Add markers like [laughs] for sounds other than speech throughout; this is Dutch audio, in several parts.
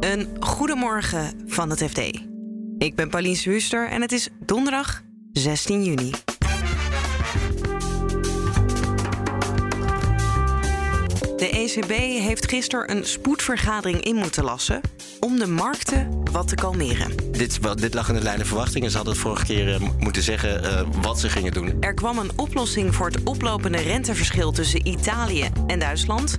Een goedemorgen van het FD. Ik ben Pauline Swuster en het is donderdag 16 juni. De ECB heeft gisteren een spoedvergadering in moeten lassen om de markten wat te kalmeren. Dit, dit lag in de lijn verwachtingen. Ze hadden het vorige keer eh, moeten zeggen eh, wat ze gingen doen. Er kwam een oplossing voor het oplopende renteverschil tussen Italië en Duitsland.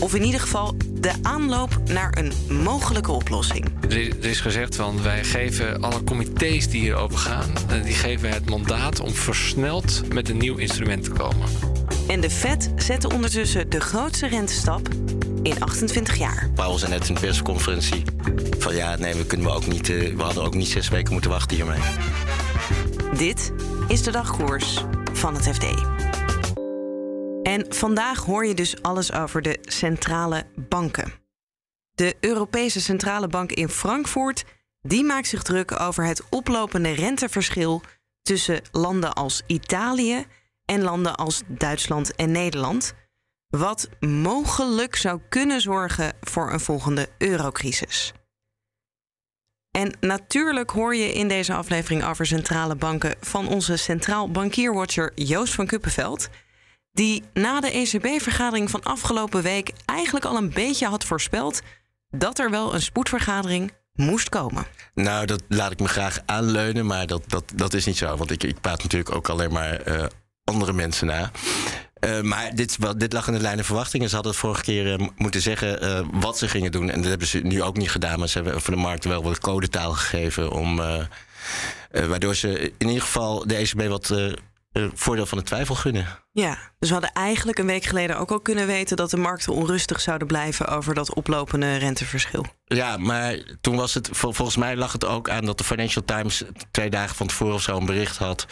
Of in ieder geval de aanloop naar een mogelijke oplossing. Er is, gezegd van wij geven alle comité's die hierover gaan, eh, die geven het mandaat om versneld met een nieuw instrument te komen. En de Fed zette ondertussen de grootste rentestap in 28 jaar. Paul zei net in de persconferentie van ja, nee, we kunnen we ook niet. eh, we hadden ook niet zes weken moeten wachten hiermee. Dit is de dagkoers van het FD. En vandaag hoor je dus alles over de centrale banken. De Europese Centrale Bank in Frankfurt die maakt zich druk over het oplopende renteverschil tussen landen als Italië en landen als Duitsland en Nederland, wat mogelijk zou kunnen zorgen voor een volgende eurocrisis. En natuurlijk hoor je in deze aflevering over centrale banken van onze centraal bankierwatcher Joost van Kuppenveld. Die na de ECB-vergadering van afgelopen week eigenlijk al een beetje had voorspeld dat er wel een spoedvergadering moest komen. Nou, dat laat ik me graag aanleunen, maar dat, dat, dat is niet zo. Want ik, ik praat natuurlijk ook alleen maar eh, andere mensen na. Eh, maar dit, dit lag in de lijn verwachtingen. Ze hadden het vorige keer eh, moeten zeggen wat ze gingen doen. En dat hebben ze nu ook niet gedaan. Maar ze hebben voor de markt wel wat codetaal gegeven. Om, waardoor ze in ieder geval de ECB wat voordeel van de twijfel gunnen. Ja, dus we hadden eigenlijk een week geleden ook al kunnen weten dat de markten onrustig zouden blijven over dat oplopende renteverschil. Ja, maar toen was het, vol- volgens mij lag het ook aan dat de Financial Times twee dagen van tevoren of zo een bericht had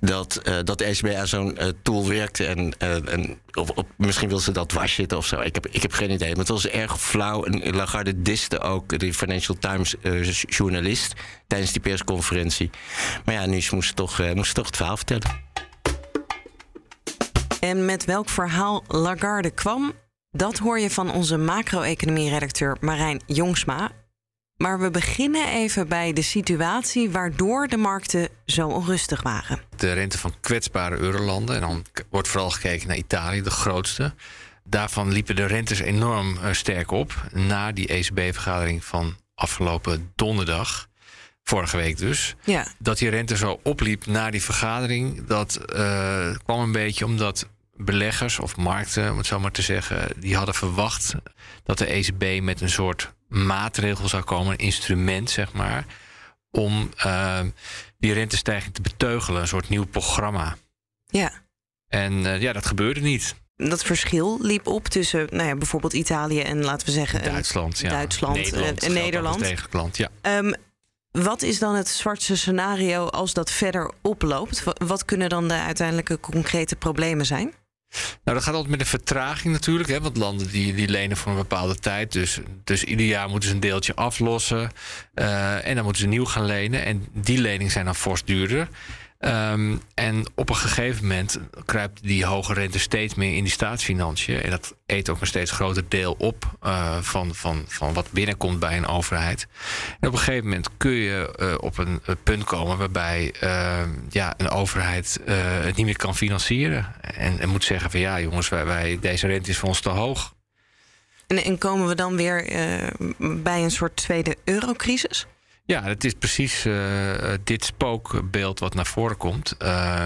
dat, eh, dat de ECB aan zo'n eh, tool werkte. En, eh, en of, misschien wil ze dat dwarszitten of zo. Ik heb, ik heb geen idee. Maar het was erg flauw. En Lagarde diste ook de Financial Times journalist tijdens die persconferentie. Maar ja, nu moest ze toch, moest ze toch het verhaal vertellen. En met welk verhaal Lagarde kwam, dat hoor je van onze macro-economie-redacteur Marijn Jongsma. Maar we beginnen even bij de situatie waardoor de markten zo onrustig waren. De rente van kwetsbare eurolanden, en dan wordt vooral gekeken naar Italië, de grootste. Daarvan liepen de rentes enorm eh, sterk op na die ECB-vergadering van afgelopen donderdag. Vorige week dus. Ja, dat die rente zo opliep na die vergadering, dat eh, kwam een beetje omdat beleggers of markten, om het zo maar te zeggen, die hadden verwacht dat de ECB met een soort maatregel zou komen, een instrument zeg maar, om eh, die rentestijging te beteugelen, een soort nieuw programma. ja. En eh, ja, dat gebeurde niet. Dat verschil liep op tussen nou ja, bijvoorbeeld Italië en laten we zeggen Duitsland, ja. Duitsland, Nederland, en Nederland. als tegenland, ja. Ehm, wat is dan het zwartste scenario als dat verder oploopt? Wa- Wat kunnen dan de uiteindelijke concrete problemen zijn? Nou, dat gaat altijd met een vertraging natuurlijk. Hè, want landen die, die lenen voor een bepaalde tijd. Dus, dus ieder jaar moeten ze een deeltje aflossen. eh, en dan moeten ze nieuw gaan lenen. En die leningen zijn dan fors duurder. Ehm, en op een gegeven moment kruipt die hoge rente steeds meer in die staatsfinanciën. En dat eet ook een steeds groter deel op eh, van, van, van wat binnenkomt bij een overheid. En op een gegeven moment kun je eh, op een eh, punt komen waarbij eh, ja, een overheid het niet meer kan financieren. En, moet zeggen van ja jongens, wij, wij, deze rente is voor ons te hoog. En, en komen we dan weer bij een soort tweede eurocrisis? Ja, het is precies eh, dit spookbeeld wat naar voren komt. Eh,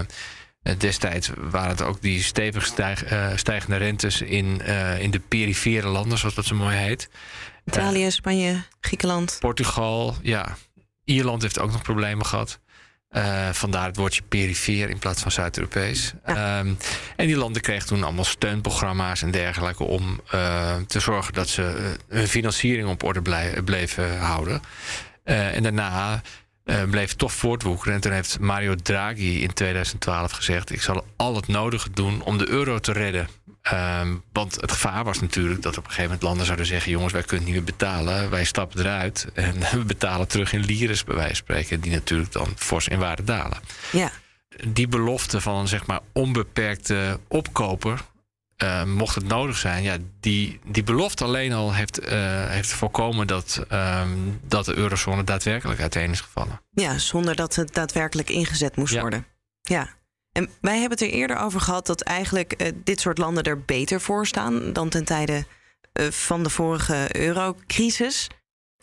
destijds waren het ook die stevig stijg- eh, stijgende rentes in, in de perifere landen, zoals dat zo mooi heet. Italië, Spanje, Griekenland. Portugal, ja. Ierland heeft ook nog problemen gehad. Eh, vandaar het woordje perifeer in plaats van Zuid-Europees. Ehm, en die landen kregen toen allemaal steunprogramma's en dergelijke om te zorgen dat ze hun financiering op orde blij- bleven houden. Eh, en daarna eh, bleef het toch voortwoekeren. En toen heeft Mario Draghi in 2012 gezegd: Ik zal al het nodige doen om de euro te redden. Ehm, want het gevaar was natuurlijk dat op een gegeven moment landen zouden zeggen: jongens, wij kunnen niet meer betalen. Wij stappen eruit en [laughs] we betalen terug in lires, bij wijze van spreken. Die natuurlijk dan fors in waarde dalen. Ja. Die belofte van een zeg maar onbeperkte opkoper. Uh, mocht het nodig zijn, ja, die, die belofte alleen al heeft, uh, heeft voorkomen dat, um, dat de eurozone daadwerkelijk uiteen is gevallen. Ja, zonder dat het daadwerkelijk ingezet moest Ja. worden. Ja. En wij hebben het er eerder over gehad dat eigenlijk eh, dit soort landen er beter voor staan dan ten tijde eh, van de vorige eurocrisis.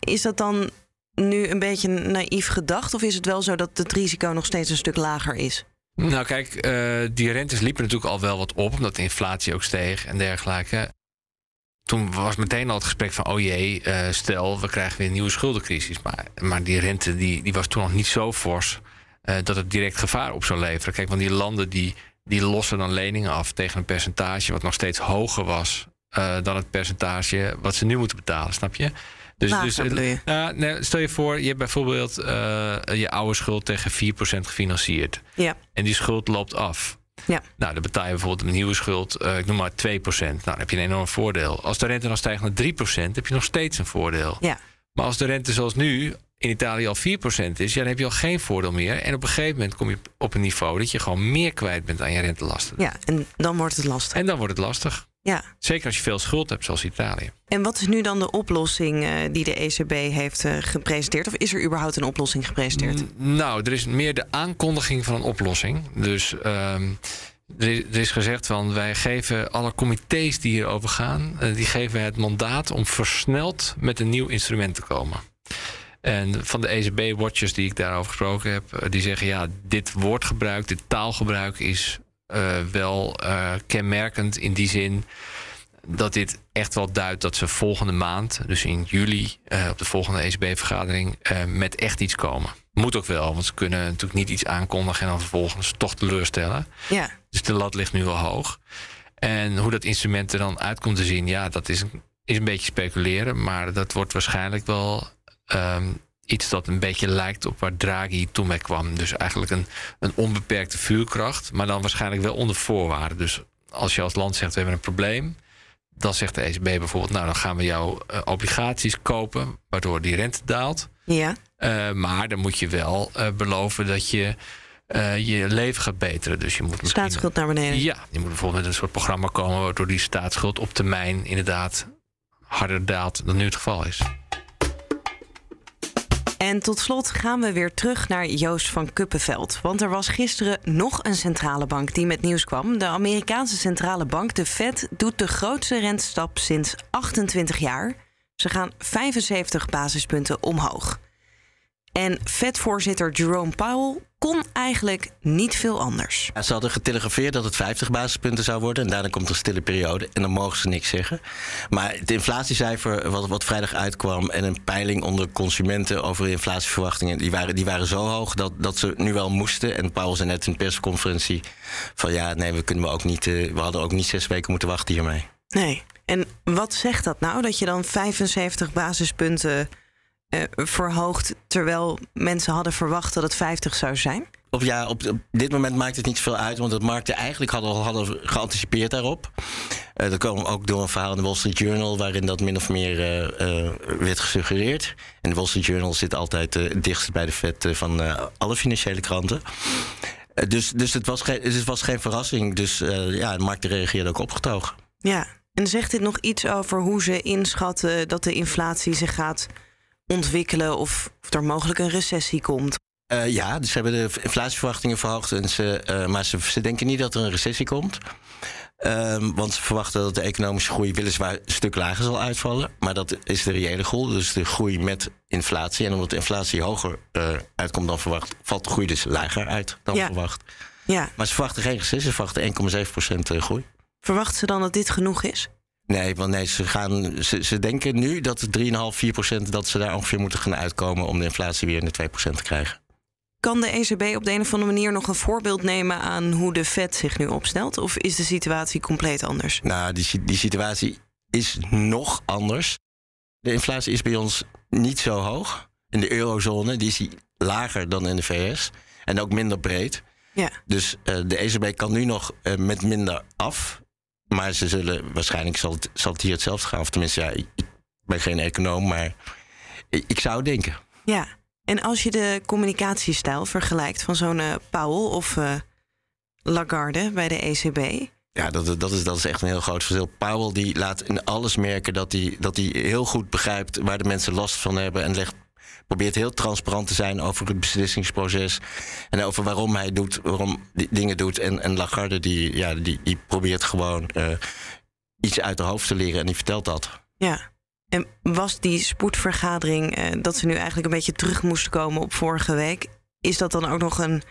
Is dat dan nu een beetje naïef gedacht? Of is het wel zo dat het risico nog steeds een stuk lager is? Nou, kijk, eh, die rentes liepen natuurlijk al wel wat op, omdat de inflatie ook steeg en dergelijke. Toen was meteen al het gesprek van: oh jee, eh, stel we krijgen weer een nieuwe schuldencrisis. Maar, maar die rente die, die was toen nog niet zo fors eh, dat het direct gevaar op zou leveren. Kijk, want die landen die, die lossen dan leningen af tegen een percentage wat nog steeds hoger was dan het percentage wat ze nu moeten betalen, snap je? Dus, Lager bedoel je? ja, nee, stel je voor, je hebt bijvoorbeeld eh, je oude schuld tegen 4% gefinancierd. Ja. En die schuld loopt af. Ja. Nou, dan betaal je bijvoorbeeld een nieuwe schuld, eh, ik noem maar 2%. Nou, dan heb je een enorm voordeel. Als de rente dan stijgt naar 3%, heb je nog steeds een voordeel. Ja. Maar als de rente zoals nu in Italië al 4% is, ja, dan heb je al geen voordeel meer. En op een gegeven moment kom je op een niveau dat je gewoon meer kwijt bent aan je rentelasten. Ja, en dan wordt het lastig. En dan wordt het lastig. Ja. Zeker als je veel schuld hebt, zoals Italië. En wat is nu dan de oplossing eh, die de ECB heeft eh, gepresenteerd? Of is er überhaupt een oplossing gepresenteerd? N- Nou, er is meer de aankondiging van een oplossing. Dus ehm, er, is, er is gezegd van wij geven alle comité's die hierover gaan, eh, die geven wij het mandaat om versneld met een nieuw instrument te komen. En van de ECB-watchers die ik daarover gesproken heb, die zeggen ja, dit woordgebruik, dit taalgebruik is wel eh, kenmerkend in die zin dat dit echt wel duidt dat ze volgende maand, dus in juli, eh, op de volgende ECB-vergadering, eh, met echt iets komen. Moet ook wel, want ze kunnen natuurlijk niet iets aankondigen en dan vervolgens toch teleurstellen. Ja. Dus de lat ligt nu wel hoog. En hoe dat instrument er dan uit komt te zien, ja, dat is, is een beetje speculeren. Maar dat wordt waarschijnlijk wel ehm, iets dat een beetje lijkt op waar Draghi toen mee kwam. Dus eigenlijk een, een onbeperkte vuurkracht, maar dan waarschijnlijk wel onder voorwaarden. Dus als je als land zegt, we hebben een probleem. Dan zegt de ECB bijvoorbeeld, nou dan gaan we jouw eh, obligaties kopen, waardoor die rente daalt. Ja. Eh, maar dan moet je wel eh, beloven dat je je leven gaat beteren. Dus je moet misschien- Staatsschuld naar beneden. Ja, je moet bijvoorbeeld met een soort programma komen waardoor die staatsschuld op termijn inderdaad harder daalt dan nu het geval is. En tot slot gaan we weer terug naar Joost van Kuppenveld. Want er was gisteren nog een centrale bank die met nieuws kwam. De Amerikaanse centrale bank, de Fed, doet de grootste rentestap sinds 28 jaar. Ze gaan 75 basispunten omhoog. En Fed-voorzitter Jerome Powell kon eigenlijk niet veel anders. Ja, ze hadden getelegrafeerd dat het 50 basispunten zou worden. En daarna komt er een stille periode. En dan mogen ze niks zeggen. Maar het inflatiecijfer wat, wat vrijdag uitkwam. en een peiling onder consumenten over inflatieverwachtingen. die waren, die waren zo hoog dat, dat ze nu wel moesten. En Paul zei net in de persconferentie. van ja, nee, we, kunnen we, ook niet, eh, we hadden ook niet zes weken moeten wachten hiermee. Nee. En wat zegt dat nou? Dat je dan 75 basispunten eh, verhoogt. terwijl mensen hadden verwacht dat het 50 zou zijn? Op, ja, op, op dit moment maakt het niet zoveel uit, want de markten eigenlijk hadden, hadden geanticipeerd daarop. Eh, dat kwam ook door een verhaal in de Wall Street Journal, waarin dat min of meer eh, werd gesuggereerd. En de Wall Street Journal zit altijd het dichtst bij de vet van alle financiële kranten. Dus dus het, was geen, het was geen verrassing. Dus ja, de markten reageerden ook opgetogen. Ja. En zegt dit nog iets over hoe ze inschatten dat de inflatie zich gaat ontwikkelen of, of er mogelijk een recessie komt? Eh, ja, dus ze hebben de inflatieverwachtingen verhoogd. En ze, eh, maar ze, ze denken niet dat er een recessie komt. Ehm, want ze verwachten dat de economische groei weliswaar een stuk lager zal uitvallen. Maar dat is de reële groei, dus de groei met inflatie. En omdat de inflatie hoger eh, uitkomt dan verwacht, valt de groei dus lager uit dan Ja. verwacht. Ja. Maar ze verwachten geen recessie, ze verwachten 1,7% eh, groei. Verwachten ze dan dat dit genoeg is? Nee, want nee, ze, gaan, ze, ze denken nu dat het 3,5, 4% dat ze daar ongeveer moeten gaan uitkomen om de inflatie weer in de 2% te krijgen. Kan de ECB op de een of andere manier nog een voorbeeld nemen aan hoe de Fed zich nu opstelt? Of is de situatie compleet anders? Nou, die, die situatie is nog anders. De inflatie is bij ons niet zo hoog. In de eurozone die is die lager dan in de VS. En ook minder breed. Ja. Dus eh, de ECB kan nu nog eh, met minder af. Maar ze zullen waarschijnlijk zal het, zal het hier hetzelfde gaan. Of tenminste, ja, ik, ben geen econoom, maar ik, ik zou denken. Ja. En als je de communicatiestijl vergelijkt van zo'n eh, Powell of eh, Lagarde bij de ECB, Ja, dat, dat, is, dat is echt een heel groot verschil. Powell die laat in alles merken dat hij, dat hij heel goed begrijpt waar de mensen last van hebben. En legt, probeert heel transparant te zijn over het beslissingsproces. En over waarom hij doet, waarom die dingen doet. En, en Lagarde die, ja, die, die probeert gewoon uh, iets uit de hoofd te leren en die vertelt dat. Ja. En was die spoedvergadering, uh, dat ze nu eigenlijk een beetje terug moesten komen op vorige week, is dat dan ook nog een,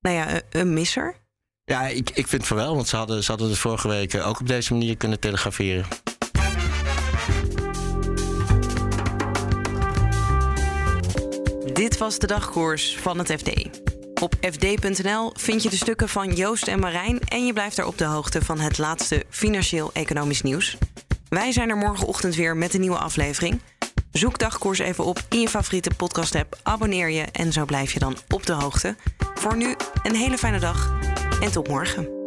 nou ja, een misser? Ja, ik, ik vind van wel, want ze hadden, ze hadden het vorige week ook op deze manier kunnen telegraferen. Dit was de dagkoers van het FD. Op fd.nl vind je de stukken van Joost en Marijn en je blijft er op de hoogte van het laatste financieel-economisch nieuws. Wij zijn er morgenochtend weer met een nieuwe aflevering. Zoek dagkoers even op in je favoriete podcast-app, abonneer je en zo blijf je dan op de hoogte. Voor nu een hele fijne dag en tot morgen.